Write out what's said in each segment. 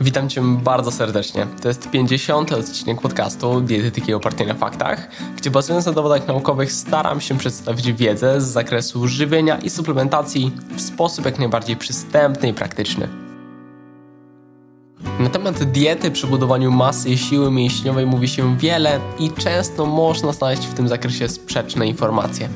Witam Cię bardzo serdecznie. To jest 50. odcinek podcastu Dietetyki opartej na faktach, gdzie bazując na dowodach naukowych staram się przedstawić wiedzę z zakresu żywienia i suplementacji w sposób jak najbardziej przystępny i praktyczny. Na temat diety przy budowaniu masy i siły mięśniowej mówi się wiele i często można znaleźć w tym zakresie sprzeczne informacje.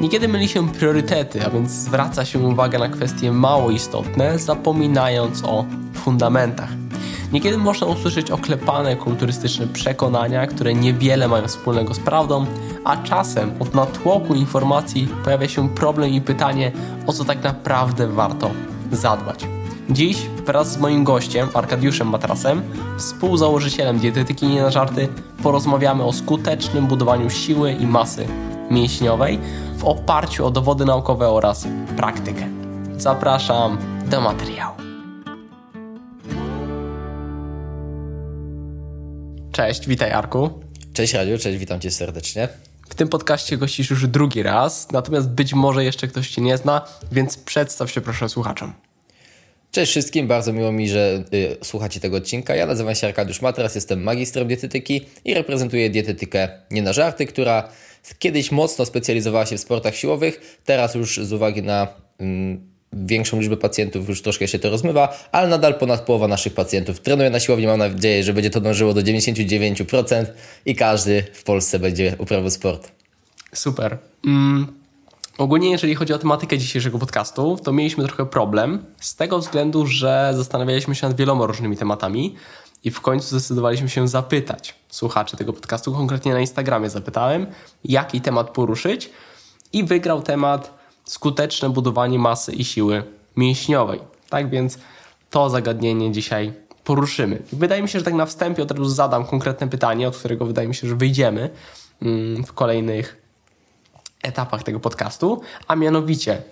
Niekiedy myli się priorytety, a więc zwraca się uwagę na kwestie mało istotne, zapominając o fundamentach. Niekiedy można usłyszeć oklepane kulturystyczne przekonania, które niewiele mają wspólnego z prawdą, a czasem od natłoku informacji pojawia się problem i pytanie, o co tak naprawdę warto zadbać. Dziś wraz z moim gościem, Arkadiuszem Matrasem, współzałożycielem dietetyki nie na żarty, porozmawiamy o skutecznym budowaniu siły i masy mięśniowej w oparciu o dowody naukowe oraz praktykę. Zapraszam do materiału. Cześć, witaj Arku. Cześć Radiu, cześć, witam cię serdecznie. W tym podcaście gościsz już drugi raz, natomiast być może jeszcze ktoś cię nie zna, więc przedstaw się proszę słuchaczom. Cześć wszystkim, bardzo miło mi, że y, słuchacie tego odcinka. Ja nazywam się Arkadiusz Matras, jestem magistrem dietetyki i reprezentuję dietetykę Nie na żarty, która kiedyś mocno specjalizowała się w sportach siłowych, teraz już z uwagi na mm, większą liczbę pacjentów już troszkę się to rozmywa, ale nadal ponad połowa naszych pacjentów trenuje na siłowni. Mam nadzieję, że będzie to dążyło do 99% i każdy w Polsce będzie uprawiał sport. Super. Mm. Ogólnie, jeżeli chodzi o tematykę dzisiejszego podcastu, to mieliśmy trochę problem z tego względu, że zastanawialiśmy się nad wieloma różnymi tematami i w końcu zdecydowaliśmy się zapytać słuchaczy tego podcastu, konkretnie na Instagramie zapytałem, jaki temat poruszyć i wygrał temat skuteczne budowanie masy i siły mięśniowej. Tak więc to zagadnienie dzisiaj poruszymy. Wydaje mi się, że tak na wstępie od razu zadam konkretne pytanie, od którego wydaje mi się, że wyjdziemy mm, w kolejnych etapach tego podcastu, a mianowicie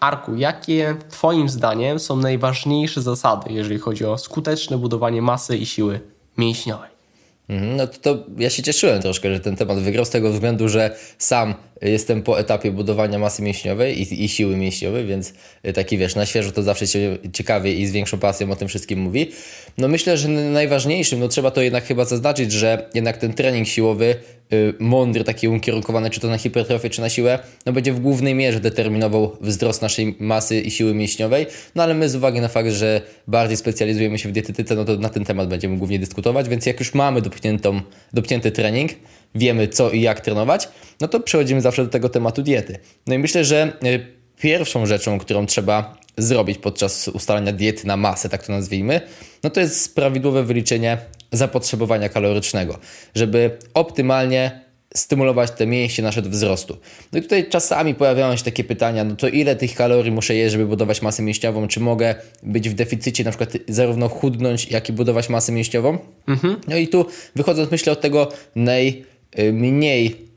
Arku, jakie Twoim zdaniem są najważniejsze zasady, jeżeli chodzi o skuteczne budowanie masy i siły mięśniowej? Mhm, no to, to ja się cieszyłem troszkę, że ten temat wygrał z tego względu, że sam jestem po etapie budowania masy mięśniowej i, i siły mięśniowej, więc taki wiesz, na świeżo to zawsze się ciekawie i z większą pasją o tym wszystkim mówi. No myślę, że najważniejszym, no trzeba to jednak chyba zaznaczyć, że jednak ten trening siłowy Y, mądry, taki ukierunkowany czy to na hipertrofię, czy na siłę, no będzie w głównej mierze determinował wzrost naszej masy i siły mięśniowej. No ale my z uwagi na fakt, że bardziej specjalizujemy się w dietetyce, no to na ten temat będziemy głównie dyskutować, więc jak już mamy dopchniętą, dopchnięty trening, wiemy co i jak trenować, no to przechodzimy zawsze do tego tematu diety. No i myślę, że y, pierwszą rzeczą, którą trzeba zrobić podczas ustalania diety na masę, tak to nazwijmy, no to jest prawidłowe wyliczenie zapotrzebowania kalorycznego, żeby optymalnie stymulować te mięśnie nasze do wzrostu. No i tutaj czasami pojawiają się takie pytania, no to ile tych kalorii muszę jeść, żeby budować masę mięśniową? Czy mogę być w deficycie, na przykład zarówno chudnąć, jak i budować masę mięśniową? Mhm. No i tu wychodząc myślę od tego najmniej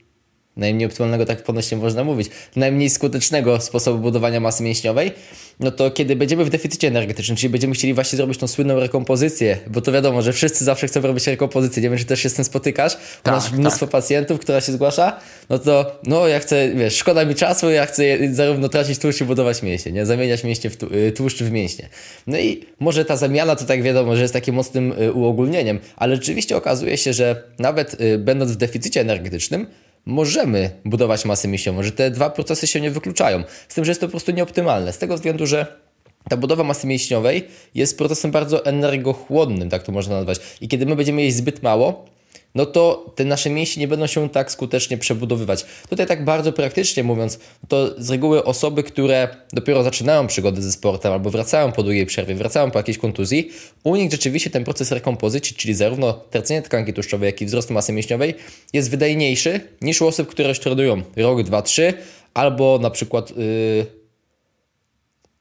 najmniej optymalnego, tak ponośnie można mówić, najmniej skutecznego sposobu budowania masy mięśniowej, no to kiedy będziemy w deficycie energetycznym, czyli będziemy chcieli właśnie zrobić tą słynną rekompozycję, bo to wiadomo, że wszyscy zawsze chcą robić rekompozycję, nie wiem, czy też się z tym spotykasz, tak, masz mnóstwo tak. pacjentów, która się zgłasza, no to no ja chcę, wiesz, szkoda mi czasu, ja chcę zarówno tracić tłuszcz i budować mięśnie, nie? Zamieniać mięśnie w y, tłuszcz w mięśnie. No i może ta zamiana to tak wiadomo, że jest takim mocnym y, uogólnieniem, ale rzeczywiście okazuje się, że nawet y, będąc w deficycie energetycznym, możemy budować masę mięśniową, że te dwa procesy się nie wykluczają. Z tym, że jest to po prostu nieoptymalne. Z tego względu, że ta budowa masy mięśniowej jest procesem bardzo energochłonnym, tak to można nazwać. I kiedy my będziemy jeść zbyt mało, no to te nasze mięśnie nie będą się tak skutecznie przebudowywać. Tutaj tak bardzo praktycznie mówiąc, to z reguły osoby, które dopiero zaczynają przygodę ze sportem albo wracają po długiej przerwie, wracają po jakiejś kontuzji, u nich rzeczywiście ten proces rekompozycji, czyli zarówno tracenie tkanki tłuszczowej, jak i wzrost masy mięśniowej jest wydajniejszy niż u osób, które już trenują rok, dwa, trzy, albo na przykład... Yy,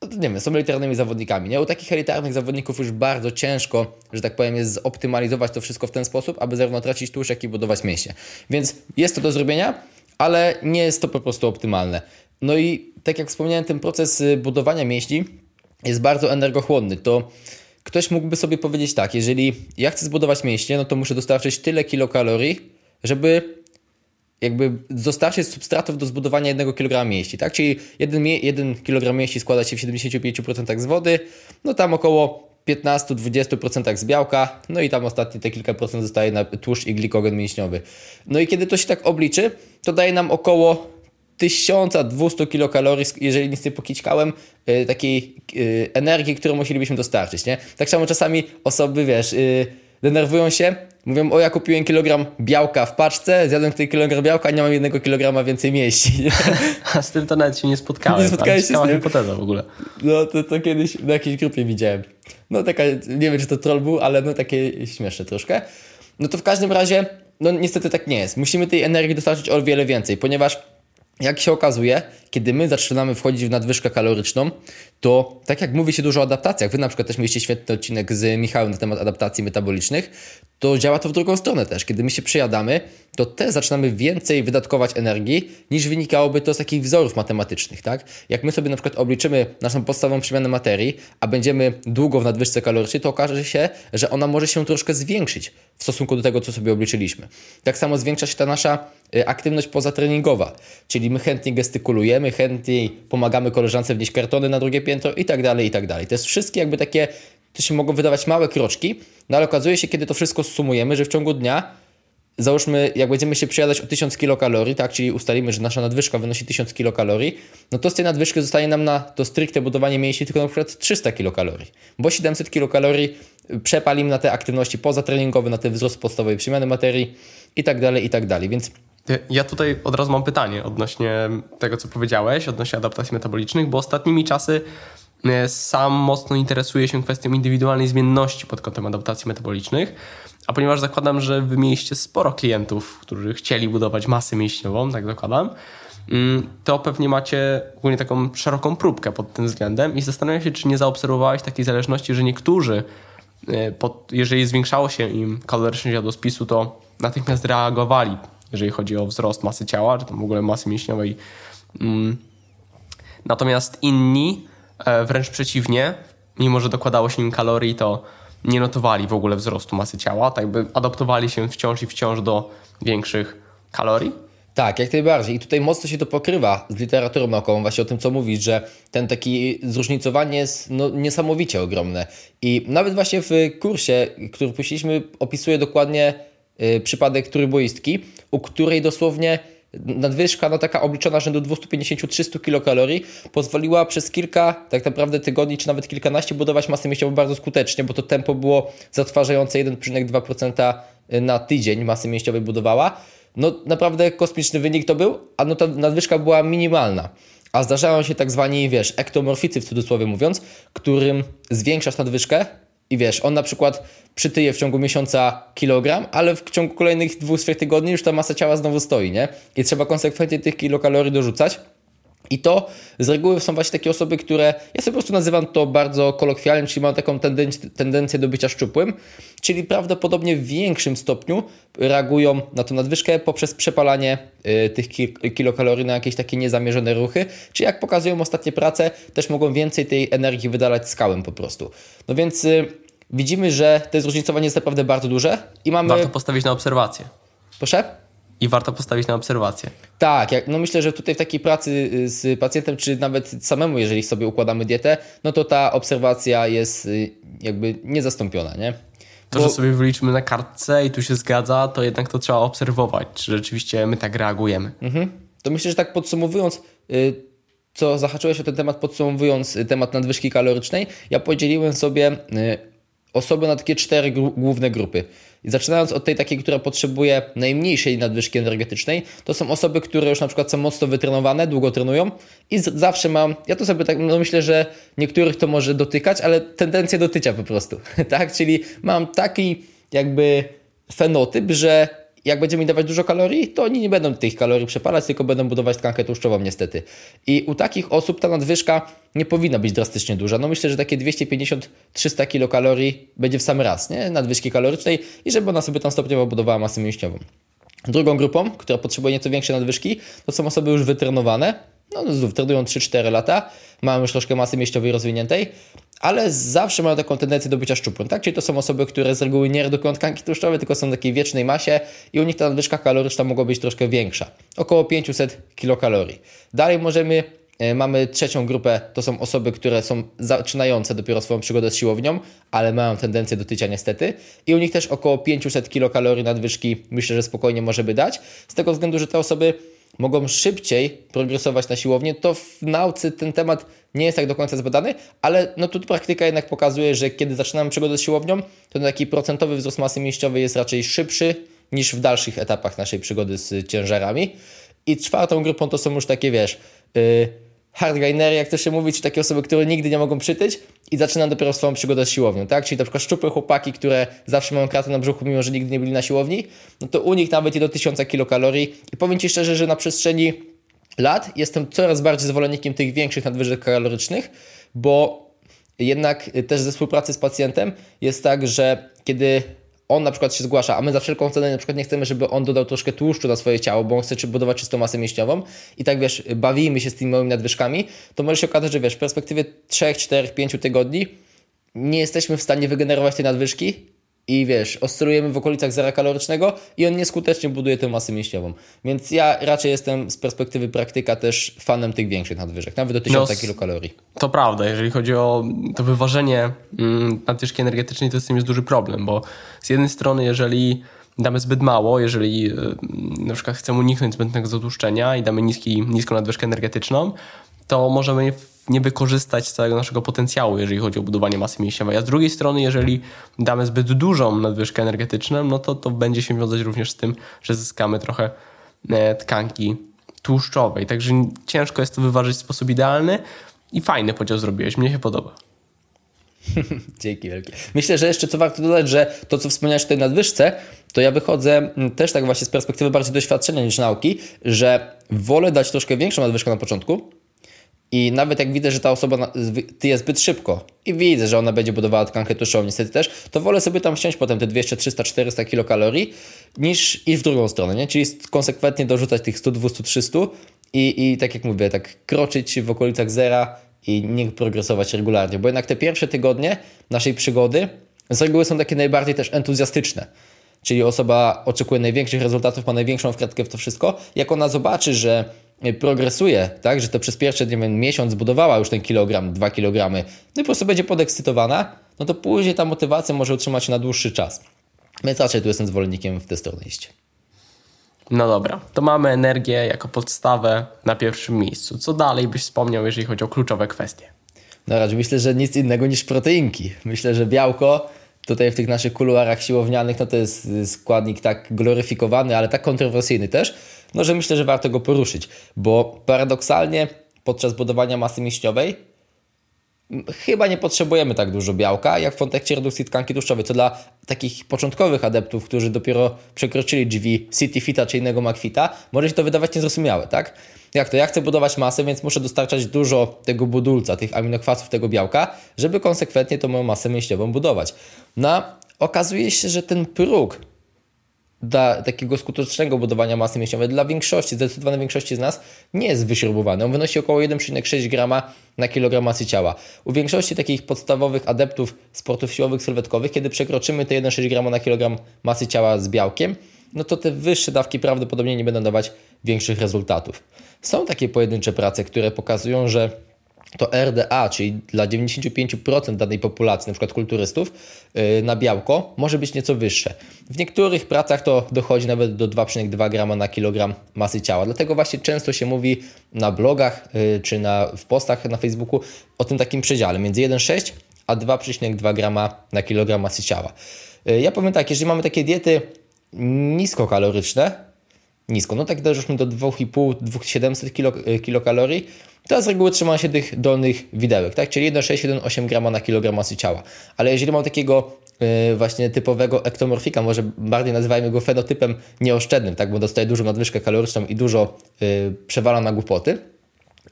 nie wiem, są elitarnymi zawodnikami. Nie? U takich elitarnych zawodników już bardzo ciężko, że tak powiem, jest zoptymalizować to wszystko w ten sposób, aby zarówno tracić tłuszcz, jak i budować mięśnie. Więc jest to do zrobienia, ale nie jest to po prostu optymalne. No i tak jak wspomniałem, ten proces y, budowania mięśni jest bardzo energochłonny. To ktoś mógłby sobie powiedzieć tak, jeżeli ja chcę zbudować mięśnie, no to muszę dostarczyć tyle kilokalorii, żeby jakby dostarczyć substratów do zbudowania 1 kg mięśni, tak? Czyli 1, 1 kg mięśni składa się w 75% z wody, no tam około 15-20% z białka, no i tam ostatnie te kilka procent zostaje na tłuszcz i glikogen mięśniowy. No i kiedy to się tak obliczy, to daje nam około 1200 kilokalorii, jeżeli nic nie pokićkałem, yy, takiej yy, energii, którą musielibyśmy dostarczyć, nie? Tak samo czasami osoby, wiesz, yy, denerwują się, mówią, o ja kupiłem kilogram białka w paczce, zjadłem ten kilogram białka, nie mam jednego kilograma więcej mieści. A z tym to nawet się nie spotkałem. Nie spotkałeś się z tym? hipoteza w ogóle. No to, to kiedyś na jakiejś grupie widziałem. No taka, nie wiem czy to troll był, ale no takie śmieszne troszkę. No to w każdym razie, no niestety tak nie jest. Musimy tej energii dostarczyć o wiele więcej, ponieważ jak się okazuje, kiedy my zaczynamy wchodzić w nadwyżkę kaloryczną, to tak jak mówi się dużo o adaptacjach, wy na przykład też mieliście świetny odcinek z Michałem na temat adaptacji metabolicznych, to działa to w drugą stronę też. Kiedy my się przejadamy, to też zaczynamy więcej wydatkować energii, niż wynikałoby to z takich wzorów matematycznych, tak? Jak my sobie na przykład obliczymy naszą podstawową przemianę materii, a będziemy długo w nadwyżce kalorycznej, to okaże się, że ona może się troszkę zwiększyć w stosunku do tego, co sobie obliczyliśmy. Tak samo zwiększa się ta nasza y, aktywność pozatreningowa, czyli my chętnie gestykulujemy, chętniej pomagamy koleżance wnieść kartony na drugie piętro i tak dalej, i tak dalej. To jest wszystkie jakby takie, to się mogą wydawać małe kroczki, no ale okazuje się, kiedy to wszystko sumujemy, że w ciągu dnia załóżmy, jak będziemy się przejadać o 1000 kilokalorii, tak, czyli ustalimy, że nasza nadwyżka wynosi 1000 kilokalorii, no to z tej nadwyżki zostaje nam na to stricte budowanie mięśni tylko na przykład 300 kilokalorii, bo 700 kilokalorii przepalimy na te aktywności pozatreningowe, na ten wzrost podstawowej przemiany materii i tak dalej, i tak dalej, więc ja tutaj od razu mam pytanie odnośnie tego, co powiedziałeś, odnośnie adaptacji metabolicznych, bo ostatnimi czasy e, sam mocno interesuję się kwestią indywidualnej zmienności pod kątem adaptacji metabolicznych, a ponieważ zakładam, że wy mieliście sporo klientów, którzy chcieli budować masę mięśniową, tak zakładam, mm, to pewnie macie ogólnie taką szeroką próbkę pod tym względem i zastanawiam się, czy nie zaobserwowałeś takiej zależności, że niektórzy, e, pod, jeżeli zwiększało się im kaloryczność jadłospisu, to natychmiast reagowali jeżeli chodzi o wzrost masy ciała, czy tam w ogóle masy mięśniowej. Mm. Natomiast inni e, wręcz przeciwnie, mimo że dokładało się im kalorii, to nie notowali w ogóle wzrostu masy ciała, tak by adaptowali się wciąż i wciąż do większych kalorii. Tak, jak najbardziej. I tutaj mocno się to pokrywa z literaturą naukową, właśnie o tym, co mówisz, że ten taki zróżnicowanie jest no, niesamowicie ogromne. I nawet właśnie w kursie, który puściliśmy, opisuje dokładnie przypadek trójboistki, u której dosłownie nadwyżka, no taka obliczona rzędu 250-300 kilokalorii, pozwoliła przez kilka tak naprawdę tygodni, czy nawet kilkanaście budować masę mięśniową bardzo skutecznie, bo to tempo było zatrważające 1,2% na tydzień masy mięśniowej budowała. No naprawdę kosmiczny wynik to był, a no ta nadwyżka była minimalna. A zdarzają się tak zwani, wiesz, ektomorficy w cudzysłowie mówiąc, którym zwiększasz nadwyżkę, i wiesz, on na przykład przytyje w ciągu miesiąca kilogram, ale w ciągu kolejnych dwóch, trzech tygodni już ta masa ciała znowu stoi, nie? I trzeba konsekwentnie tych kilokalorii dorzucać. I to z reguły są właśnie takie osoby, które, ja sobie po prostu nazywam to bardzo kolokwialnie, czyli mają taką tendencję, tendencję do bycia szczupłym, czyli prawdopodobnie w większym stopniu reagują na tą nadwyżkę poprzez przepalanie y, tych kilokalorii na jakieś takie niezamierzone ruchy, czy jak pokazują ostatnie prace, też mogą więcej tej energii wydalać skałem po prostu. No więc y, widzimy, że to zróżnicowanie jest naprawdę bardzo duże i mamy... Warto postawić na obserwację. Proszę? I warto postawić na obserwację. Tak, jak, no myślę, że tutaj w takiej pracy y, z pacjentem, czy nawet samemu, jeżeli sobie układamy dietę, no to ta obserwacja jest y, jakby niezastąpiona, nie? To, Bo... że sobie wyliczymy na kartce i tu się zgadza, to jednak to trzeba obserwować, czy rzeczywiście my tak reagujemy. Mhm. To myślę, że tak podsumowując, y, co zahaczyłeś o ten temat, podsumowując temat nadwyżki kalorycznej, ja podzieliłem sobie osoby na takie cztery główne grupy. I zaczynając od tej takiej, która potrzebuje najmniejszej nadwyżki energetycznej, to są osoby, które już na przykład są mocno wytrenowane, długo trenują i zawsze mam, ja to sobie tak, no myślę, że niektórych to może dotykać, ale tendencję do tycia po prostu, tak? Czyli mam taki jakby fenotyp, że jak będziemy im dawać dużo kalorii, to oni nie będą tych kalorii przepalać, tylko będą budować tkankę tłuszczową niestety. I u takich osób ta nadwyżka nie powinna być drastycznie duża. No myślę, że takie 250-300 kilokalorii będzie w sam raz, nie? Nadwyżki kalorycznej i żeby ona sobie tam stopniowo budowała masę mięśniową. Drugą grupą, która potrzebuje nieco większej nadwyżki, to są osoby już wytrenowane, no trenują 3-4 lata, mają już troszkę masy mięśniowej rozwiniętej, ale zawsze mają taką tendencję do bycia szczupłym, tak? Czyli to są osoby, które z reguły nie redukują tkanki tłuszczowe, tylko są w takiej wiecznej masie i u nich ta nadwyżka kaloryczna mogła być troszkę większa. Około 500 kilokalorii. Dalej możemy E, mamy trzecią grupę, to są osoby, które są zaczynające dopiero swoją przygodę z siłownią, ale mają tendencję do tycia niestety. I u nich też około 500 kilokalorii nadwyżki myślę, że spokojnie może by dać. Z tego względu, że te osoby mogą szybciej progresować na siłownię, to w nauce ten temat nie jest tak do końca zbadany, ale no tu praktyka jednak pokazuje, że kiedy zaczynamy przygodę z siłownią, to taki procentowy wzrost masy mięśniowej jest raczej szybszy niż w dalszych etapach naszej przygody z ciężarami. I czwartą grupą to są już takie, wiesz, yy, hardgainery, jak to się mówi, czy takie osoby, które nigdy nie mogą przytyć i zaczynam dopiero swoją przygodę z siłownią, tak? Czyli na przykład szczupłe chłopaki, które zawsze mają kratę na brzuchu, mimo że nigdy nie byli na siłowni, no to u nich nawet i do 1000 kilokalorii. I powiem Ci szczerze, że na przestrzeni lat jestem coraz bardziej zwolennikiem tych większych nadwyżek kalorycznych, bo jednak też ze współpracy z pacjentem jest tak, że kiedy on na przykład się zgłasza, a my za wszelką cenę na przykład nie chcemy, żeby on dodał troszkę tłuszczu na swoje ciało, bo on chce budować czystą masę mięśniową. I tak wiesz, bawimy się z tymi małymi nadwyżkami, to może się okazać, że wiesz, w perspektywie 3, 4, 5 tygodni nie jesteśmy w stanie wygenerować tej nadwyżki i wiesz, oscylujemy w okolicach zera kalorycznego i on nieskutecznie buduje tę masę mięśniową. Więc ja raczej jestem z perspektywy praktyka też fanem tych większych nadwyżek, nawet do 1000 no, kilokalorii. To prawda, jeżeli chodzi o to wyważenie mm, nadwyżki energetycznej, to z tym jest duży problem, bo z jednej strony, jeżeli damy zbyt mało, jeżeli y, na przykład chcemy uniknąć zbędnego zatłuszczenia i damy niski, niską nadwyżkę energetyczną, to możemy nie wykorzystać całego naszego potencjału, jeżeli chodzi o budowanie masy mięśniowej. A z drugiej strony, jeżeli damy zbyt dużą nadwyżkę energetyczną, no to to będzie się wiązać również z tym, że zyskamy trochę e, tkanki tłuszczowej. Także ciężko jest to wyważyć w sposób idealny i fajny podział zrobiłeś. Mnie się podoba. Dzięki wielkie. Myślę, że jeszcze co warto dodać, że to, co wspomniałeś o tej nadwyżce, to ja wychodzę mm, też tak właśnie z perspektywy bardziej doświadczenia niż nauki, że wolę dać troszkę większą nadwyżkę na początku, i nawet jak widzę, że ta osoba tyje zbyt szybko i widzę, że ona będzie budowała tkankę tłuszczową niestety też, to wolę sobie tam wsiąść potem te 200, 300, 400 kilokalorii niż iść w drugą stronę, nie? Czyli konsekwentnie dorzucać tych 100, 200, 300 i, i tak jak mówię, tak kroczyć w okolicach zera i nie progresować regularnie, bo jednak te pierwsze tygodnie naszej przygody z reguły są takie najbardziej też entuzjastyczne. Czyli osoba oczekuje największych rezultatów, ma największą wkładkę w to wszystko. Jak ona zobaczy, że progresuje, tak, że to przez pierwszy nie wiem, miesiąc zbudowała już ten kilogram, dwa kilogramy, no i po prostu będzie podekscytowana, no to później ta motywacja może utrzymać się na dłuższy czas. Więc raczej tu jestem zwolennikiem w tę stronę iść. No dobra, to mamy energię jako podstawę na pierwszym miejscu. Co dalej byś wspomniał, jeżeli chodzi o kluczowe kwestie? No raczej myślę, że nic innego niż proteinki. Myślę, że białko tutaj w tych naszych kuluarach siłownianych, no to jest składnik tak gloryfikowany, ale tak kontrowersyjny też, no że myślę, że warto go poruszyć, bo paradoksalnie podczas budowania masy mięśniowej chyba nie potrzebujemy tak dużo białka, jak w kontekście redukcji tkanki tłuszczowej, co dla takich początkowych adeptów, którzy dopiero przekroczyli drzwi CityFita czy innego McFita, może się to wydawać niezrozumiałe, tak? Jak to? Ja chcę budować masę, więc muszę dostarczać dużo tego budulca, tych aminokwasów, tego białka, żeby konsekwentnie tą moją masę mięśniową budować. No, okazuje się, że ten próg dla takiego skutecznego budowania masy mięśniowej dla większości, zdecydowanej większości z nas nie jest wyśrubowany. On wynosi około 1,6 grama na kilogram masy ciała. U większości takich podstawowych adeptów sportów siłowych, sylwetkowych, kiedy przekroczymy te 1,6 grama na kilogram masy ciała z białkiem, no to te wyższe dawki prawdopodobnie nie będą dawać większych rezultatów. Są takie pojedyncze prace, które pokazują, że to RDA, czyli dla 95% danej populacji, przykład kulturystów, y, na białko może być nieco wyższe. W niektórych pracach to dochodzi nawet do 2,2 g na kilogram masy ciała. Dlatego właśnie często się mówi na blogach y, czy na, w postach na Facebooku o tym takim przedziale między 1,6 a 2,2 g na kilogram masy ciała. Y, ja powiem tak, jeżeli mamy takie diety niskokaloryczne, nisko, no tak doszliśmy do 2,5-2700 kilo, kilokalorii, to z reguły trzyma się tych dolnych widełek, tak? czyli 1,6-1,8 grama na kilogram masy ciała. Ale jeżeli mam takiego yy, właśnie typowego ektomorfika, może bardziej nazywajmy go fenotypem nieoszczędnym, tak? bo dostaje dużą nadwyżkę kaloryczną i dużo yy, przewala na głupoty,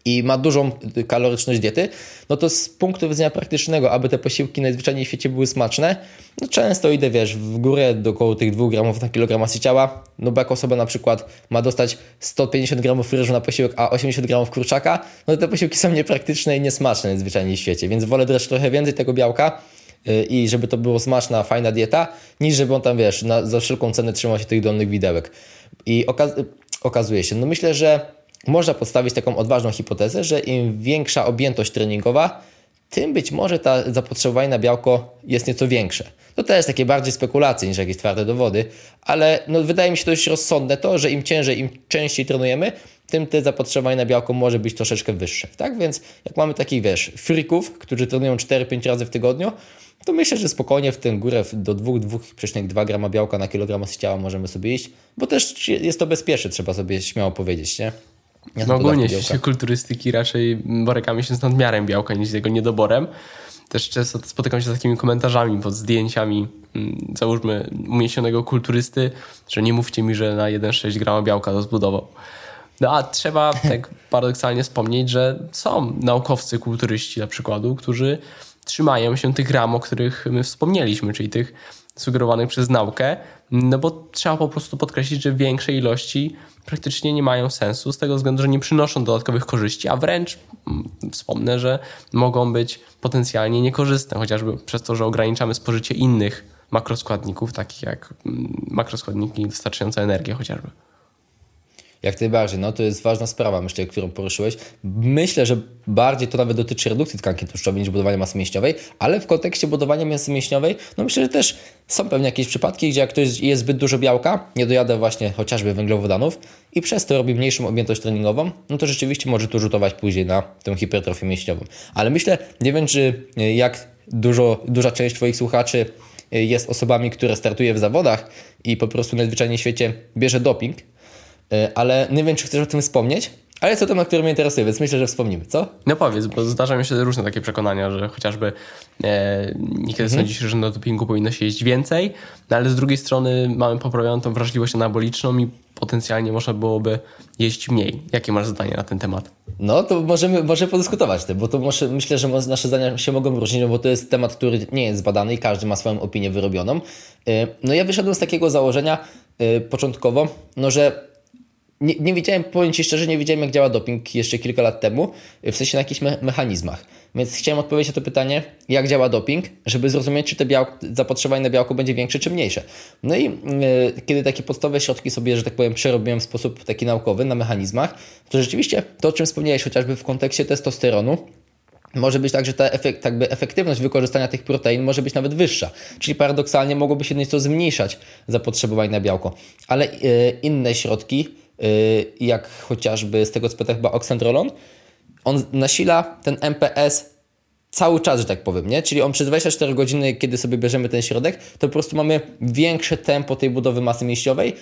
i ma dużą kaloryczność diety, no to z punktu widzenia praktycznego, aby te posiłki najzwyczajniej w świecie były smaczne, no często idę, wiesz, w górę do około tych 2 gramów na kilogram masy ciała, no bo jak osoba na przykład ma dostać 150 gramów ryżu na posiłek, a 80 gramów kurczaka, no to te posiłki są niepraktyczne i niesmaczne najzwyczajniej w świecie, więc wolę dać trochę więcej tego białka, y, i żeby to było smaczna, fajna dieta, niż żeby on tam, wiesz, na, za wszelką cenę trzymał się tych dolnych widełek. I okaz okazuje się, no myślę, że można postawić taką odważną hipotezę, że im większa objętość treningowa, tym być może ta zapotrzebowanie na białko jest nieco większe. To też takie bardziej spekulacje niż jakieś twarde dowody, ale no, wydaje mi się dość rozsądne to, że im ciężej, im częściej trenujemy, tym te zapotrzebowanie na białko może być troszeczkę wyższe. Tak więc jak mamy takich, wiesz, frików, którzy trenują 4-5 razy w tygodniu, to myślę, że spokojnie w tę górę do 2-2,2 grama białka na kilogram masy ciała możemy sobie iść, bo też jest to bezpieczne, trzeba sobie śmiało powiedzieć, nie? Ja no ogólnie w świecie kulturystyki raczej borykamy się z nadmiarem białka niż z jego niedoborem. Też często spotykam się z takimi komentarzami pod zdjęciami, mm, załóżmy, umieśnionego kulturysty, że nie mówcie mi, że na 1,6 grama białka to zbudował. No a trzeba tak paradoksalnie wspomnieć, że są naukowcy kulturyści na przykładu, którzy trzymają się tych ram, o których my wspomnieliśmy, czyli tych sugerowanych przez naukę, no bo trzeba po prostu podkreślić, że większe ilości praktycznie nie mają sensu z tego względu, że nie przynoszą dodatkowych korzyści, a wręcz mm, wspomnę, że mogą być potencjalnie niekorzystne, chociażby przez to, że ograniczamy spożycie innych makroskładników, takich jak mm, makroskładniki dostarczające energię chociażby. Jak najbardziej, no to jest ważna sprawa, myślę, którą poruszyłeś. Myślę, że bardziej to nawet dotyczy redukcji tkanki tłuszczowej niż budowania masy mięśniowej, ale w kontekście budowania masy mięśniowej, no myślę, że też są pewnie jakieś przypadki, gdzie jak ktoś je zbyt dużo białka, nie dojada właśnie chociażby węglowodanów i przez to robi mniejszą objętość treningową, no to rzeczywiście może to rzutować później na tę hipertrofię mięśniową. Ale myślę, nie wiem, czy jak dużo, duża część Twoich słuchaczy jest osobami, które startuje w zawodach i po prostu najzwyczajniej w świecie bierze doping, ale nie wiem, czy chcesz o tym wspomnieć. Ale jest to temat, który mnie interesuje, więc myślę, że wspomnimy, co? No powiedz, bo zdarzają się różne takie przekonania, że chociażby e, niekiedy mhm. sądzi się, że na dopingu powinno się jeść więcej, no ale z drugiej strony mamy poprawioną tą wrażliwość anaboliczną i potencjalnie można byłoby jeść mniej. Jakie masz zdanie na ten temat? No to możemy, możemy podyskutować tym, bo to może, myślę, że nasze zdania się mogą różnić, no bo to jest temat, który nie jest zbadany i każdy ma swoją opinię wyrobioną. E, no ja wyszedłem z takiego założenia e, początkowo, no że nie, nie wiedziałem, powiem Ci szczerze, nie wiedziałem jak działa doping jeszcze kilka lat temu, w sensie na jakichś me mechanizmach. Więc chciałem odpowiedzieć na to pytanie, jak działa doping, żeby zrozumieć, czy te białko, zapotrzebowanie na białko będzie większe czy mniejsze. No i yy, kiedy takie podstawowe środki sobie, że tak powiem, przerobiłem w sposób taki naukowy na mechanizmach, to rzeczywiście to, o czym wspomniałeś chociażby w kontekście testosteronu, może być tak, że ta efekt, jakby efektywność wykorzystania tych protein może być nawet wyższa. Czyli paradoksalnie mogłoby się nieco zmniejszać zapotrzebowanie na białko. Ale yy, inne środki, jak chociażby z tego co pamiętam chyba oksandrolon, on nasila ten MPS cały czas, że tak powiem, nie? Czyli on przez 24 godziny, kiedy sobie bierzemy ten środek, to po prostu mamy większe tempo tej budowy masy mięśniowej,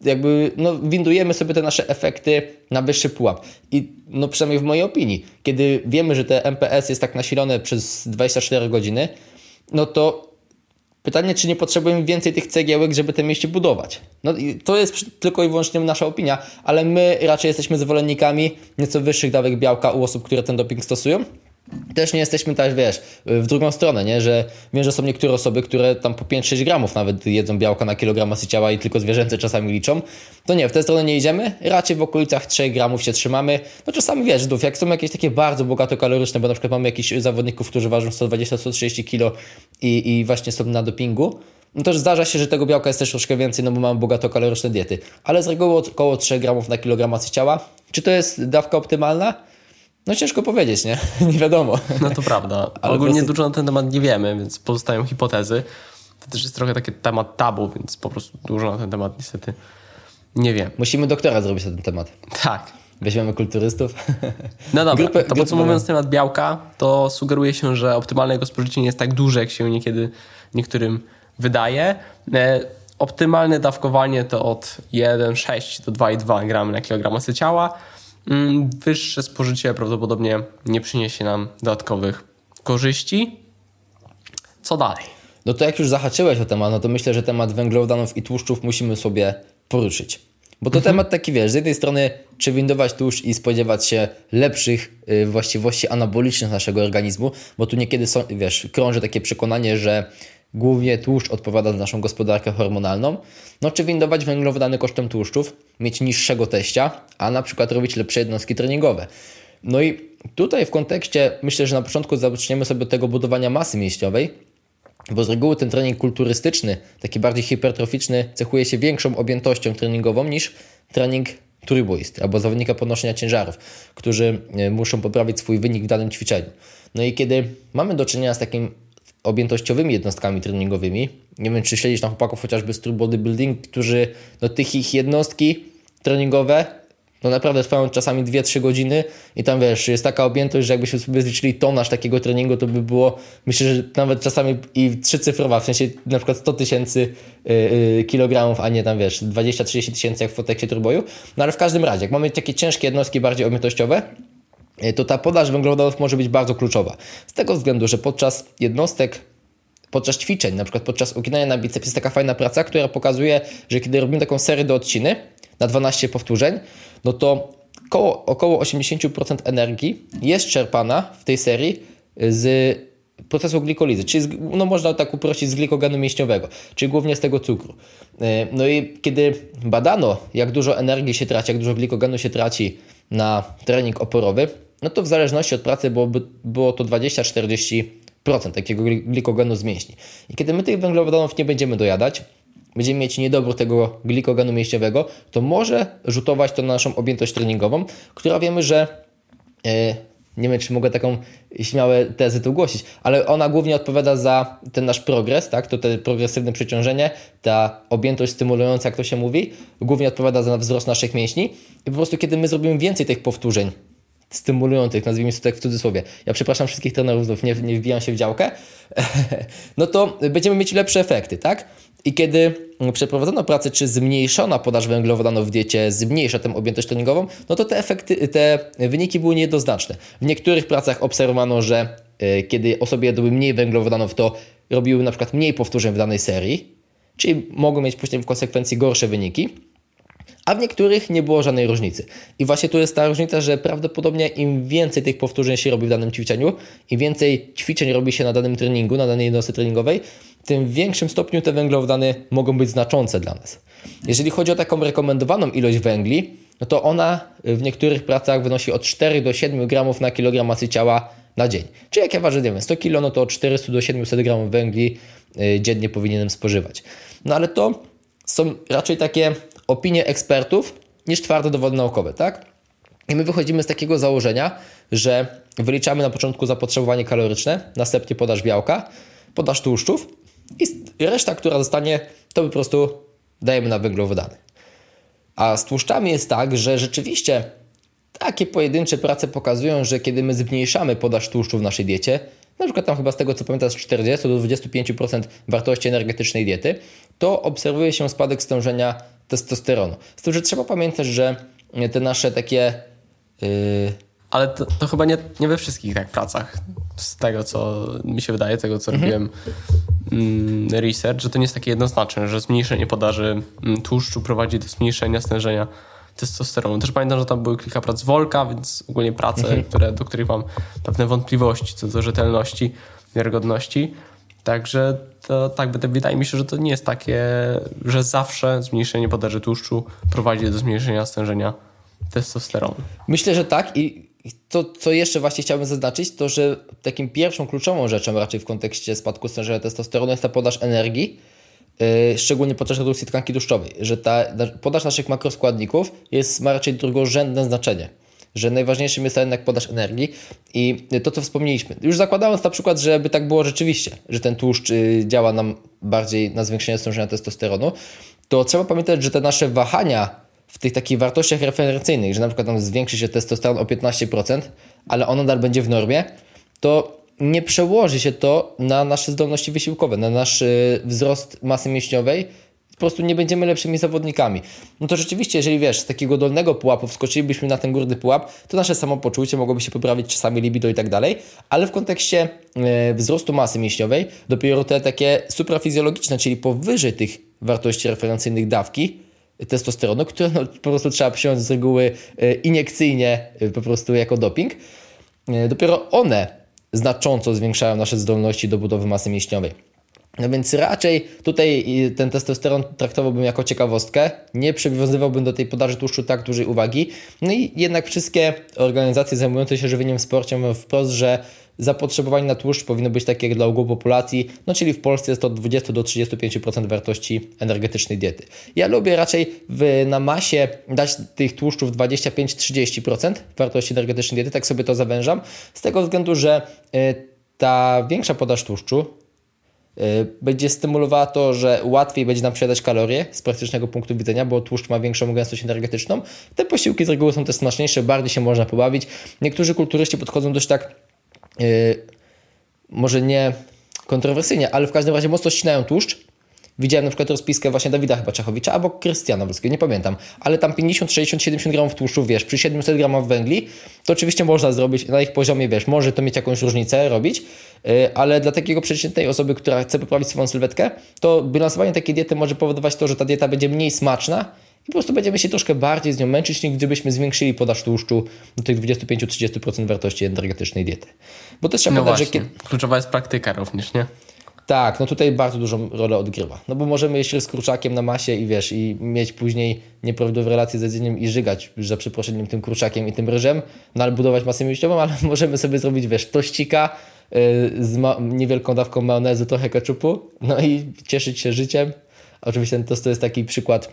jakby no, windujemy sobie te nasze efekty na wyższy pułap. I no przynajmniej w mojej opinii, kiedy wiemy, że te MPS jest tak nasilone przez 24 godziny, no to Pytanie, czy nie potrzebujemy więcej tych cegiełek, żeby te mieście budować? No to jest tylko i wyłącznie nasza opinia, ale my raczej jesteśmy zwolennikami nieco wyższych dawek białka u osób, które ten doping stosują. Też nie jesteśmy tak, wiesz, w drugą stronę, nie? że wiem, że są niektóre osoby, które tam po 5-6 gramów nawet jedzą białka na kilogram masy ciała i tylko zwierzęce czasami liczą. To nie, w tę stronę nie idziemy, raczej w okolicach 3 gramów się trzymamy. No czasami wiesz, znów, jak są jakieś takie bardzo bogato kaloryczne, bo na przykład mamy jakichś zawodników, którzy ważą 120-130 kg i, i właśnie są na dopingu, no to zdarza się, że tego białka jest też troszkę więcej, no bo mamy bogato kaloryczne diety. Ale z reguły około 3 gramów na kilogram masy ciała. Czy to jest dawka optymalna? No ciężko powiedzieć, nie? nie wiadomo. No to prawda. Ale Ogólnie prostu... dużo na ten temat nie wiemy, więc pozostają hipotezy. To też jest trochę taki temat tabu, więc po prostu dużo na ten temat niestety nie wiem. Musimy doktora zrobić na ten temat. Tak. Weźmiemy kulturystów. No dobra, grupę, to podsumowując temat białka, to sugeruje się, że optymalne jego spożycie nie jest tak duże, jak się niekiedy niektórym wydaje. E, optymalne dawkowanie to od 1,6 do 2,2 g na kilogram masy ciała. Mm, wyższe spożycie prawdopodobnie nie przyniesie nam dodatkowych korzyści. Co dalej? No to jak już zahaczyłeś o temat, no to myślę, że temat węglowodanów i tłuszczów musimy sobie poruszyć. Bo to mhm. temat taki, wiesz, z jednej strony czy windować tłuszcz i spodziewać się lepszych y, właściwości anabolicznych naszego organizmu, bo tu niekiedy są, wiesz, krąży takie przekonanie, że głównie tłuszcz odpowiada za naszą gospodarkę hormonalną, no czy windować węglowodany kosztem tłuszczów, mieć niższego teścia, a na przykład robić lepsze jednostki treningowe. No i tutaj w kontekście myślę, że na początku zaczniemy sobie od tego budowania masy mięśniowej, bo z reguły ten trening kulturystyczny, taki bardziej hipertroficzny, cechuje się większą objętością treningową niż trening trójboisty albo zawodnika podnoszenia ciężarów, którzy e, muszą poprawić swój wynik w danym ćwiczeniu. No i kiedy mamy do czynienia z takim objętościowymi jednostkami treningowymi, nie wiem czy śledzisz na chłopaków chociażby z True Bodybuilding, którzy no tych ich jednostki treningowe no naprawdę trwają czasami 2-3 godziny i tam wiesz, jest taka objętość, że jakbyśmy sobie zliczyli tonaż takiego treningu, to by było, myślę, że nawet czasami i trzycyfrowa, w sensie na przykład 100 tysięcy yy, kilogramów, a nie tam wiesz, 20-30 tysięcy jak w Foteksie Turboju. No ale w każdym razie, jak mamy takie ciężkie jednostki bardziej objętościowe, y, to ta podaż węglowodanów może być bardzo kluczowa. Z tego względu, że podczas jednostek podczas ćwiczeń, na przykład podczas uginania na biceps jest taka fajna praca, która pokazuje, że kiedy robimy taką serię do odciny na 12 powtórzeń, no to około, około 80% energii jest czerpana w tej serii z procesu glikolizy, czyli z, no można tak uprościć z glikogenu mięśniowego, czyli głównie z tego cukru. E, no i kiedy badano, jak dużo energii się traci, jak dużo glikogenu się traci na trening oporowy, no to w zależności od pracy byłoby, było to 20-40% takiego glikogenu z mięśni. I kiedy my tych węglowodanów nie będziemy dojadać, będziemy mieć niedobór tego glikogenu mięśniowego, to może rzutować to na naszą objętość treningową, która wiemy, że yy, nie wiem, czy mogę taką śmiałe tezy tu głosić, ale ona głównie odpowiada za ten nasz progres, tak? To te progresywne przeciążenie, ta objętość stymulująca, jak to się mówi, głównie odpowiada za wzrost naszych mięśni. I po prostu, kiedy my zrobimy więcej tych powtórzeń, stymulujących, nazwijmy to tak w cudzysłowie. Ja przepraszam wszystkich trenerów, nie, nie wbijam się w działkę. no to będziemy mieć lepsze efekty, tak? I kiedy przeprowadzono pracę, czy zmniejszona podaż węglowodanów w diecie zmniejsza tę objętość treningową, no to te efekty, te wyniki były niejednoznaczne. W niektórych pracach obserwowano, że e, kiedy osoby jadły mniej węglowodanów, to robiły na przykład mniej powtórzeń w danej serii, czyli mogą mieć później w konsekwencji gorsze wyniki a w niektórych nie było żadnej różnicy. I właśnie tu jest ta różnica, że prawdopodobnie im więcej tych powtórzeń się robi w danym ćwiczeniu, im więcej ćwiczeń robi się na danym treningu, na danej jednostce treningowej, tym w większym stopniu te węglowodany mogą być znaczące dla nas. Jeżeli chodzi o taką rekomendowaną ilość węgli, no to ona w niektórych pracach wynosi od 4 do 7 gramów na kilogram masy ciała na dzień. Czyli jak ja ważę, nie wiem, 100 kg, no to od 400 do 700 gramów węgli y, dziennie powinienem spożywać. No ale to są raczej takie opinie ekspertów niż twarde dowody naukowe, tak? I my wychodzimy z takiego założenia, że wyliczamy na początku zapotrzebowanie kaloryczne, następnie podaż białka, podaż tłuszczów i reszta, która zostanie, to po prostu dajemy na węglowodany. A z tłuszczami jest tak, że rzeczywiście takie pojedyncze prace pokazują, że kiedy my zmniejszamy podaż tłuszczu w naszej diecie, na przykład tam chyba z tego co pamiętam z 40 do 25% wartości energetycznej diety, to obserwuje się spadek stężenia testosteronu. Z tym, że trzeba pamiętać, że te nasze takie. Yy... Ale to, to, chyba nie, nie we wszystkich tak pracach. Z tego, co mi się wydaje, tego, co mhm. robiłem mm, research, że to nie jest takie jednoznaczne, że zmniejszenie podaży mm, tłuszczu prowadzi do zmniejszenia stężenia testosteronu. Też pamiętam, że tam były kilka prac Wolka, więc ogólnie prace, mhm. które, do których mam pewne wątpliwości co do rzetelności, wiarygodności. Także to tak, wydaje mi się, że to nie jest takie, że zawsze zmniejszenie podaży tłuszczu prowadzi do zmniejszenia stężenia testosteronu. Myślę, że tak i to, co jeszcze właśnie chciałbym zaznaczyć, to że takim pierwszą kluczową rzeczą raczej w kontekście spadku stężenia testosteronu jest ta podaż energii, yy, szczególnie podczas redukcji tkanki tłuszczowej, że ta podaż naszych makroskładników jest, ma raczej drugorzędne znaczenie że najważniejszym jest jednak podaż energii i to, co wspomnieliśmy. Już zakładając na przykład, żeby tak było rzeczywiście, że ten tłuszcz y, działa nam bardziej na zwiększenie stężenia testosteronu, to trzeba pamiętać, że te nasze wahania w tych takich wartościach referencyjnych, że na przykład tam zwiększy się testosteron o 15%, ale on nadal będzie w normie, to nie przełoży się to na nasze zdolności wysiłkowe, na nasz y, wzrost masy mięśniowej, po prostu nie będziemy lepszymi zawodnikami. No to rzeczywiście, jeżeli wiesz, z takiego dolnego pułapu wskoczylibyśmy na ten górny pułap, to nasze samopoczucie mogłoby się poprawić, czasami libido i tak dalej, ale w kontekście e, wzrostu masy mięśniowej, dopiero te takie suprafizjologiczne, czyli powyżej tych wartości referencyjnych dawki, testosteronu, które no, po prostu trzeba przyjąć z reguły e, iniekcyjnie, e, po prostu jako doping, dopiero one znacząco zwiększają nasze zdolności do budowy masy mięśniowej. No więc raczej tutaj ten testosteron traktowałbym jako ciekawostkę, nie przywiązywałbym do tej podaży tłuszczu tak dużej uwagi. No i jednak wszystkie organizacje zajmujące się żywieniem w sporcie mówią wprost, że zapotrzebowanie na tłuszcz powinno być takie jak dla ogółu populacji, no czyli w Polsce jest to od 20 do 35% wartości energetycznej diety. Ja lubię raczej w, na masie dać tych tłuszczów 25-30% wartości energetycznej diety, tak sobie to zawężam, z tego względu, że y, ta większa podaż tłuszczu y, będzie stymulowała to, że łatwiej będzie nam przejadać kalorie z praktycznego punktu widzenia, bo tłuszcz ma większą gęstość energetyczną. Te posiłki z reguły są też smaczniejsze, bardziej się można pobawić. Niektórzy kulturyści podchodzą dość tak, yy, może nie kontrowersyjnie, ale w każdym razie mocno ścinają tłuszcz Widziałem na przykład rozpiskę właśnie Dawida chyba Czechowicza albo Krystiana Wolskiego, nie pamiętam, ale tam 50, 60, 70 gramów tłuszczu, wiesz, przy 700 gramach węgli, to oczywiście można zrobić na ich poziomie, wiesz, może to mieć jakąś różnicę robić, y, ale dla takiego przeciętnej osoby, która chce poprawić swoją sylwetkę, to bilansowanie takiej diety może powodować to, że ta dieta będzie mniej smaczna i po prostu będziemy się troszkę bardziej z nią męczyć, niż gdybyśmy zwiększyli podaż tłuszczu do tych 25-30% wartości energetycznej diety. Bo też trzeba no podać, że... Kluczowa jest praktyka również, nie? Tak, no tutaj bardzo dużą rolę odgrywa. No bo możemy jeść z kurczakiem na masie i wiesz, i mieć później nieprawidłowe relacje z jedzeniem i żygać za przeproszeniem tym kurczakiem i tym ryżem, no ale budować masę mięśniową, ale możemy sobie zrobić, wiesz, tościka yy, z niewielką dawką majonezu, trochę keczupu, no i cieszyć się życiem. Oczywiście ten tost to jest taki przykład,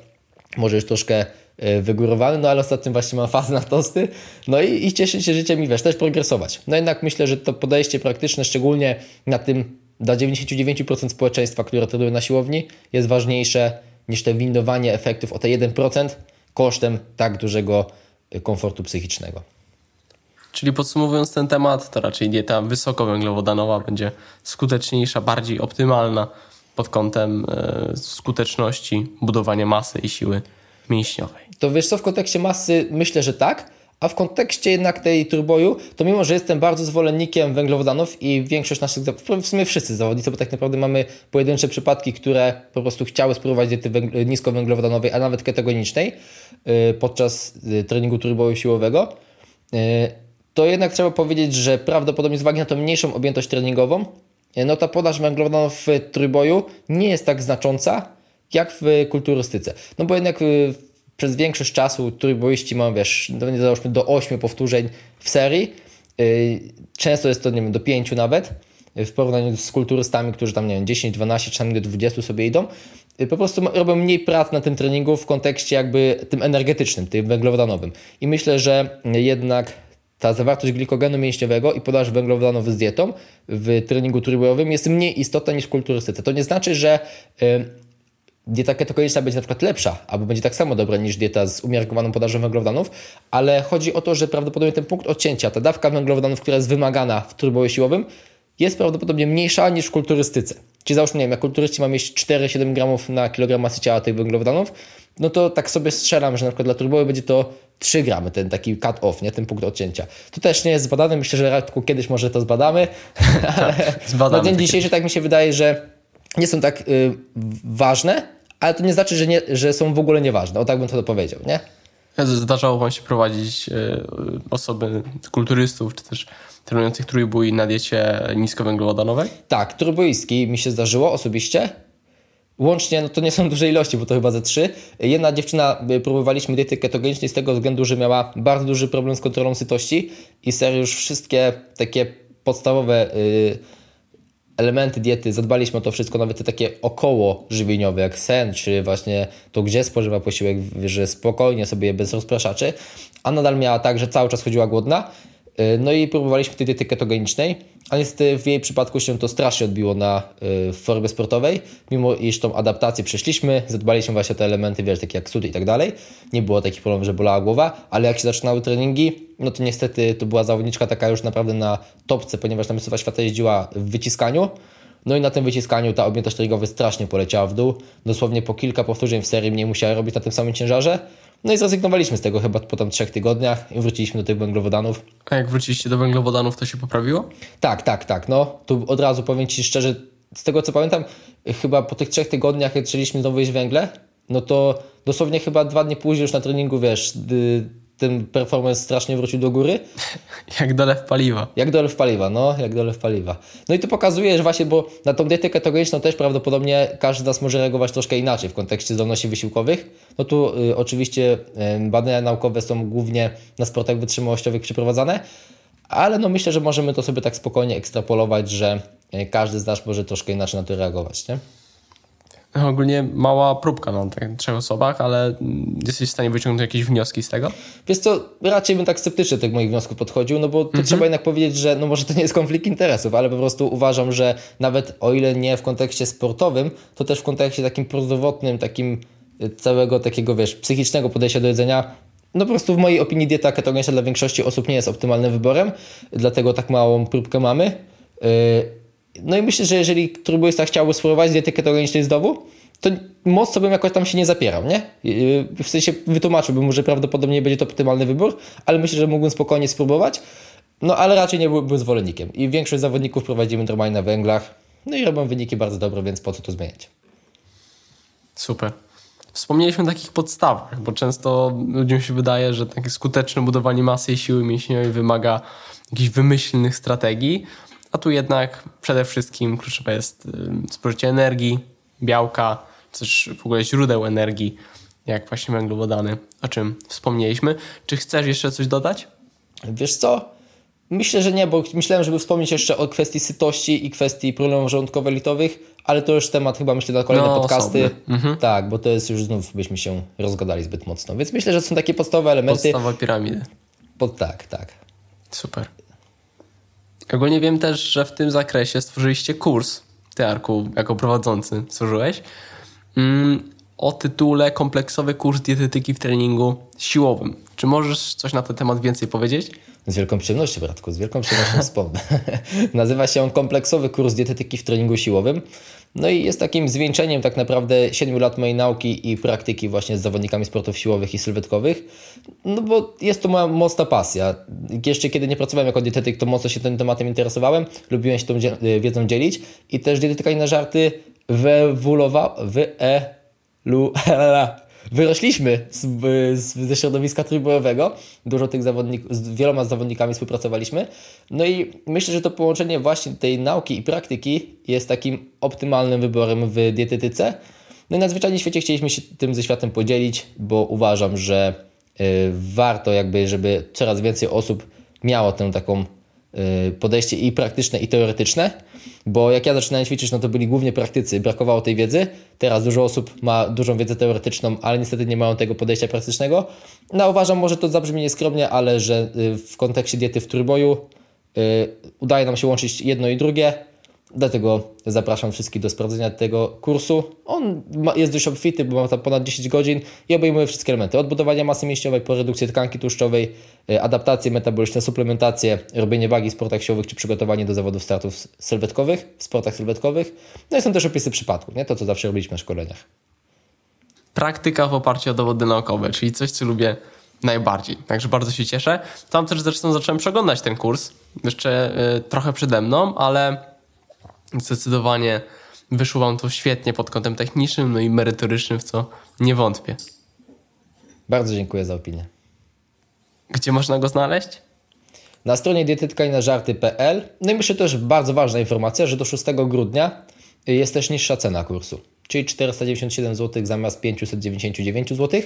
może już troszkę y, wygórowany, no ale ostatnio właśnie mam fazę na tosty, no i, i cieszyć się życiem i wiesz, też progresować. No jednak myślę, że to podejście praktyczne, szczególnie na tym dla 99% społeczeństwa, które trenują na siłowni, jest ważniejsze niż te windowanie efektów o te 1% kosztem tak dużego y, komfortu psychicznego. Czyli podsumowując ten temat, to raczej dieta wysokowęglowodanowa będzie skuteczniejsza, bardziej optymalna pod kątem y, skuteczności budowania masy i siły mięśniowej. To wiesz co, w kontekście masy myślę, że tak, a w kontekście jednak tej turboju, to mimo, że jestem bardzo zwolennikiem węglowodanów i większość naszych, w sumie wszyscy zawodnicy, bo tak naprawdę mamy pojedyncze przypadki, które po prostu chciały spróbować diety niskowęglowodanowej, a nawet ketogenicznej y, podczas y, treningu turboju siłowego, y, to jednak trzeba powiedzieć, że prawdopodobnie z uwagi na tą mniejszą objętość treningową, no ta podaż węglowodanów w trójboju nie jest tak znacząca, jak w kulturystyce. No bo jednak przez większość czasu trójboiści mają, wiesz, nie załóżmy do 8 powtórzeń w serii. Y, często jest to, nie wiem, do 5 nawet w porównaniu z kulturystami, którzy tam, nie wiem, 10, 12, czasami do 20 sobie idą. Y, po prostu robią mniej prac na tym treningu w kontekście jakby tym energetycznym, tym węglowodanowym. I myślę, że jednak ta zawartość glikogenu mięśniowego i podaż węglowodanowy z dietą w treningu trójbojowym jest mniej istotna niż w kulturystyce. To nie znaczy, że y, dieta ketogeniczna będzie na przykład lepsza, albo będzie tak samo dobra niż dieta z umiarkowaną podażą węglowodanów, ale chodzi o to, że prawdopodobnie ten punkt odcięcia, ta dawka węglowodanów, która jest wymagana w turboju siłowym, jest prawdopodobnie mniejsza niż w kulturystyce. Czyli załóżmy, nie wiem, jak kulturyści ma mieć 4-7 gramów na kilogram masy ciała tych węglowodanów, no to tak sobie strzelam, że na przykład dla turboju będzie to 3 gramy, ten taki cut off, nie? ten punkt odcięcia. To też nie jest zbadane, myślę, że Radku kiedyś może to zbadamy, tak, zbadamy na dzień dzisiejszy tak mi się wydaje, że nie są tak y, ważne, ale to nie znaczy, że, nie, że są w ogóle nieważne. O tak bym to powiedział, nie? Zdarzało Wam się prowadzić y, osoby, kulturystów, czy też trenujących trójbój na diecie niskowęglowodanowej? Tak, trójbójski mi się zdarzyło osobiście. Łącznie, no to nie są duże ilości, bo to chyba ze trzy. Jedna dziewczyna, y, próbowaliśmy diety ketogenicznej z tego względu, że miała bardzo duży problem z kontrolą sytości i serio już wszystkie takie podstawowe... Yy, elementy diety, zadbaliśmy o to wszystko, nawet te takie około żywieniowe, jak sen, czy właśnie to, gdzie spożywa posiłek, że spokojnie sobie bez rozpraszaczy, a nadal miała tak, że cały czas chodziła głodna. Y, no i próbowaliśmy tej diety ketogenicznej, a niestety w jej przypadku się to strasznie odbiło na y, formie sportowej, mimo iż tą adaptację przeszliśmy, zadbaliśmy właśnie o te elementy, wiesz, takie jak sód i tak dalej. Nie było takich problemów, że bolała głowa, ale jak się zaczynały treningi, no to niestety to była zawodniczka taka już naprawdę na topce, ponieważ na Mistrzostwa Świata jeździła w wyciskaniu, no i na tym wyciskaniu ta objętość treningowa strasznie poleciała w dół. Dosłownie po kilka powtórzeń w serii mnie musiała robić na tym samym ciężarze. No i zrezygnowaliśmy z tego chyba po tam trzech tygodniach i wróciliśmy do tych węglowodanów. A jak wróciliście do węglowodanów, to się poprawiło? Tak, tak, tak. No, tu od razu powiem Ci szczerze, z tego co pamiętam, chyba po tych trzech tygodniach, jak zaczęliśmy znowu jeść węgle, no to dosłownie chyba dwa dni później już na treningu, wiesz, ten performance strasznie wrócił do góry. Jak dolew paliwa. Jak dolew paliwa, no, jak dolew paliwa. No i to pokazuje, że właśnie, bo na tą dietę ketogeniczną też prawdopodobnie każdy z nas może reagować troszkę inaczej w kontekście zdolności wysiłkowych. No tu y, oczywiście y, badania naukowe są głównie na sportach wytrzymałościowych przeprowadzane, ale no myślę, że możemy to sobie tak spokojnie ekstrapolować, że e, każdy z nas może troszkę inaczej na to reagować, nie? Ogólnie mała próbka na tych trzech osobach, ale jesteś w stanie wyciągnąć jakieś wnioski z tego? Wiesz co, raczej bym tak sceptycznie do tych moich wniosków podchodził, no bo to Mhm. trzeba jednak powiedzieć, że no może to nie jest konflikt interesów, ale po prostu uważam, że nawet o ile nie w kontekście sportowym, to też w kontekście takim prozdrowotnym, takim y, całego takiego, wiesz, psychicznego podejścia do jedzenia, no po prostu w mojej opinii dieta ketogeniczna dla większości osób nie jest optymalnym wyborem, dlatego tak małą próbkę mamy. Yy, No i myślę, że jeżeli turboista chciałby spróbować diety ketogenicznej znowu, to mocno bym jakoś tam się nie zapierał, nie? Yy, W sensie wytłumaczyłbym mu, że prawdopodobnie będzie to optymalny wybór, ale myślę, że mógłbym spokojnie spróbować. No ale raczej nie byłbym zwolennikiem. I większość zawodników prowadzimy normalnie na węglach. No i robią wyniki bardzo dobre, więc po co to zmieniać? Super. Wspomnieliśmy o takich podstawach, bo często ludziom się wydaje, że takie skuteczne budowanie masy i siły mięśniowej wymaga jakichś wymyślnych strategii, a tu jednak przede wszystkim kluczowe jest y, spożycie energii, białka, czy też w ogóle źródeł energii, jak właśnie węglowodany, o czym wspomnieliśmy. Czy chcesz jeszcze coś dodać? Wiesz co? Myślę, że nie, bo myślałem, żeby wspomnieć jeszcze o kwestii sytości i kwestii problemów żołądkowo-litowych, ale to już temat chyba myślę na kolejne No, podcasty. osobny. Tak, bo to jest już znów byśmy się rozgadali zbyt mocno. Więc myślę, że to są takie podstawowe elementy. Podstawa piramidy. Pod, tak, tak. Super. Ogólnie wiem też, że w tym zakresie stworzyliście kurs, ty Arku, jako prowadzący stworzyłeś, mm, o tytule Kompleksowy kurs dietetyki w treningu siłowym. Czy możesz coś na ten temat więcej powiedzieć? Z wielką przyjemnością, bratku, z wielką przyjemnością wspomnę. Nazywa się on Kompleksowy Kurs Dietetyki w Treningu Siłowym. No i jest takim zwieńczeniem tak naprawdę 7 lat mojej nauki i praktyki właśnie z zawodnikami sportów siłowych i sylwetkowych. No bo jest to moja mocna pasja. Jeszcze kiedy nie pracowałem jako dietetyk, to mocno się tym tematem interesowałem. Lubiłem się tą dzie- wiedzą dzielić. I też dietetyka i na żarty wyewoluowa... Wy... Wyrośliśmy z, z, ze środowiska trójbojowego. Dużo tych zawodników, z wieloma zawodnikami współpracowaliśmy. No i myślę, że to połączenie właśnie tej nauki i praktyki jest takim optymalnym wyborem w dietetyce. No i nadzwyczajnie w świecie chcieliśmy się tym ze światem podzielić, bo uważam, że y, warto jakby, żeby coraz więcej osób miało tę taką podejście i praktyczne, i teoretyczne, bo jak ja zaczynałem ćwiczyć, no to byli głównie praktycy, brakowało tej wiedzy. Teraz dużo osób ma dużą wiedzę teoretyczną, ale niestety nie mają tego podejścia praktycznego. No uważam, może to zabrzmi nieskromnie, ale że y, w kontekście diety w trójboju y, udaje nam się łączyć jedno i drugie. Dlatego zapraszam wszystkich do sprawdzenia tego kursu. On ma, jest dość obfity, bo ma tam ponad 10 godzin i obejmuje wszystkie elementy. Od budowania masy mięśniowej po redukcję tkanki tłuszczowej, y, adaptacje metaboliczne, suplementacje, robienie wagi w sportach siłowych czy przygotowanie do zawodów startów sylwetkowych, w sportach sylwetkowych. No i są też opisy przypadków, nie? to co zawsze robiliśmy na szkoleniach. Praktyka w oparciu o dowody naukowe, czyli coś, co lubię najbardziej. Także bardzo się cieszę. Tam też zresztą zacząłem przeglądać ten kurs. Jeszcze y, trochę przede mną, ale zdecydowanie wyszło wam to świetnie pod kątem technicznym, no i merytorycznym, w co nie wątpię. Bardzo dziękuję za opinię. Gdzie można go znaleźć? Na stronie dietetyka i na żarty.pl. No i myślę też bardzo ważna informacja, że do 6 grudnia jest też niższa cena kursu, czyli 497 zł zamiast 599 zł.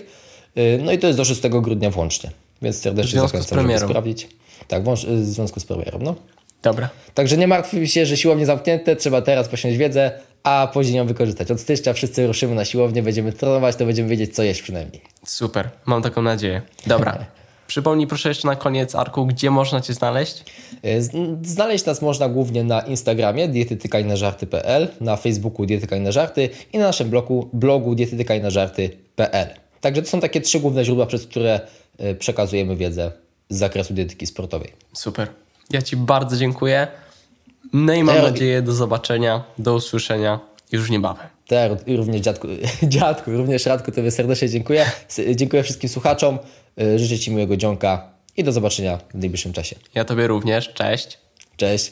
No i to jest do 6 grudnia włącznie, więc serdecznie zachęcam, żeby sprawdzić. Tak, w związku z premierą. No. Dobra. Także nie martwmy się, że siłownie zamknięte, trzeba teraz posiąść wiedzę, a później ją wykorzystać. Od stycznia wszyscy ruszymy na siłownię, będziemy trenować, to będziemy wiedzieć, co jeść przynajmniej. Super, mam taką nadzieję. Dobra. Przypomnij proszę jeszcze na koniec, Arku, gdzie można Cię znaleźć? E, Znaleźć nas można głównie na Instagramie dietetykajnażarty.pl, na Facebooku Dietetyka i na żarty i na naszym blogu, blogu dietetykajnażarty.pl. Także to są takie trzy główne źródła, przez które e, przekazujemy wiedzę z zakresu dietetyki sportowej. Super. Ja Ci bardzo dziękuję. No i mam Ja- nadzieję do zobaczenia, do usłyszenia już niebawem. Tak, i również dziadku, dziadku, również Radku, Tobie serdecznie dziękuję. Dziękuję wszystkim słuchaczom, e, życzę Ci miłego dzionka i do zobaczenia w najbliższym czasie. Ja Tobie również. Cześć. Cześć!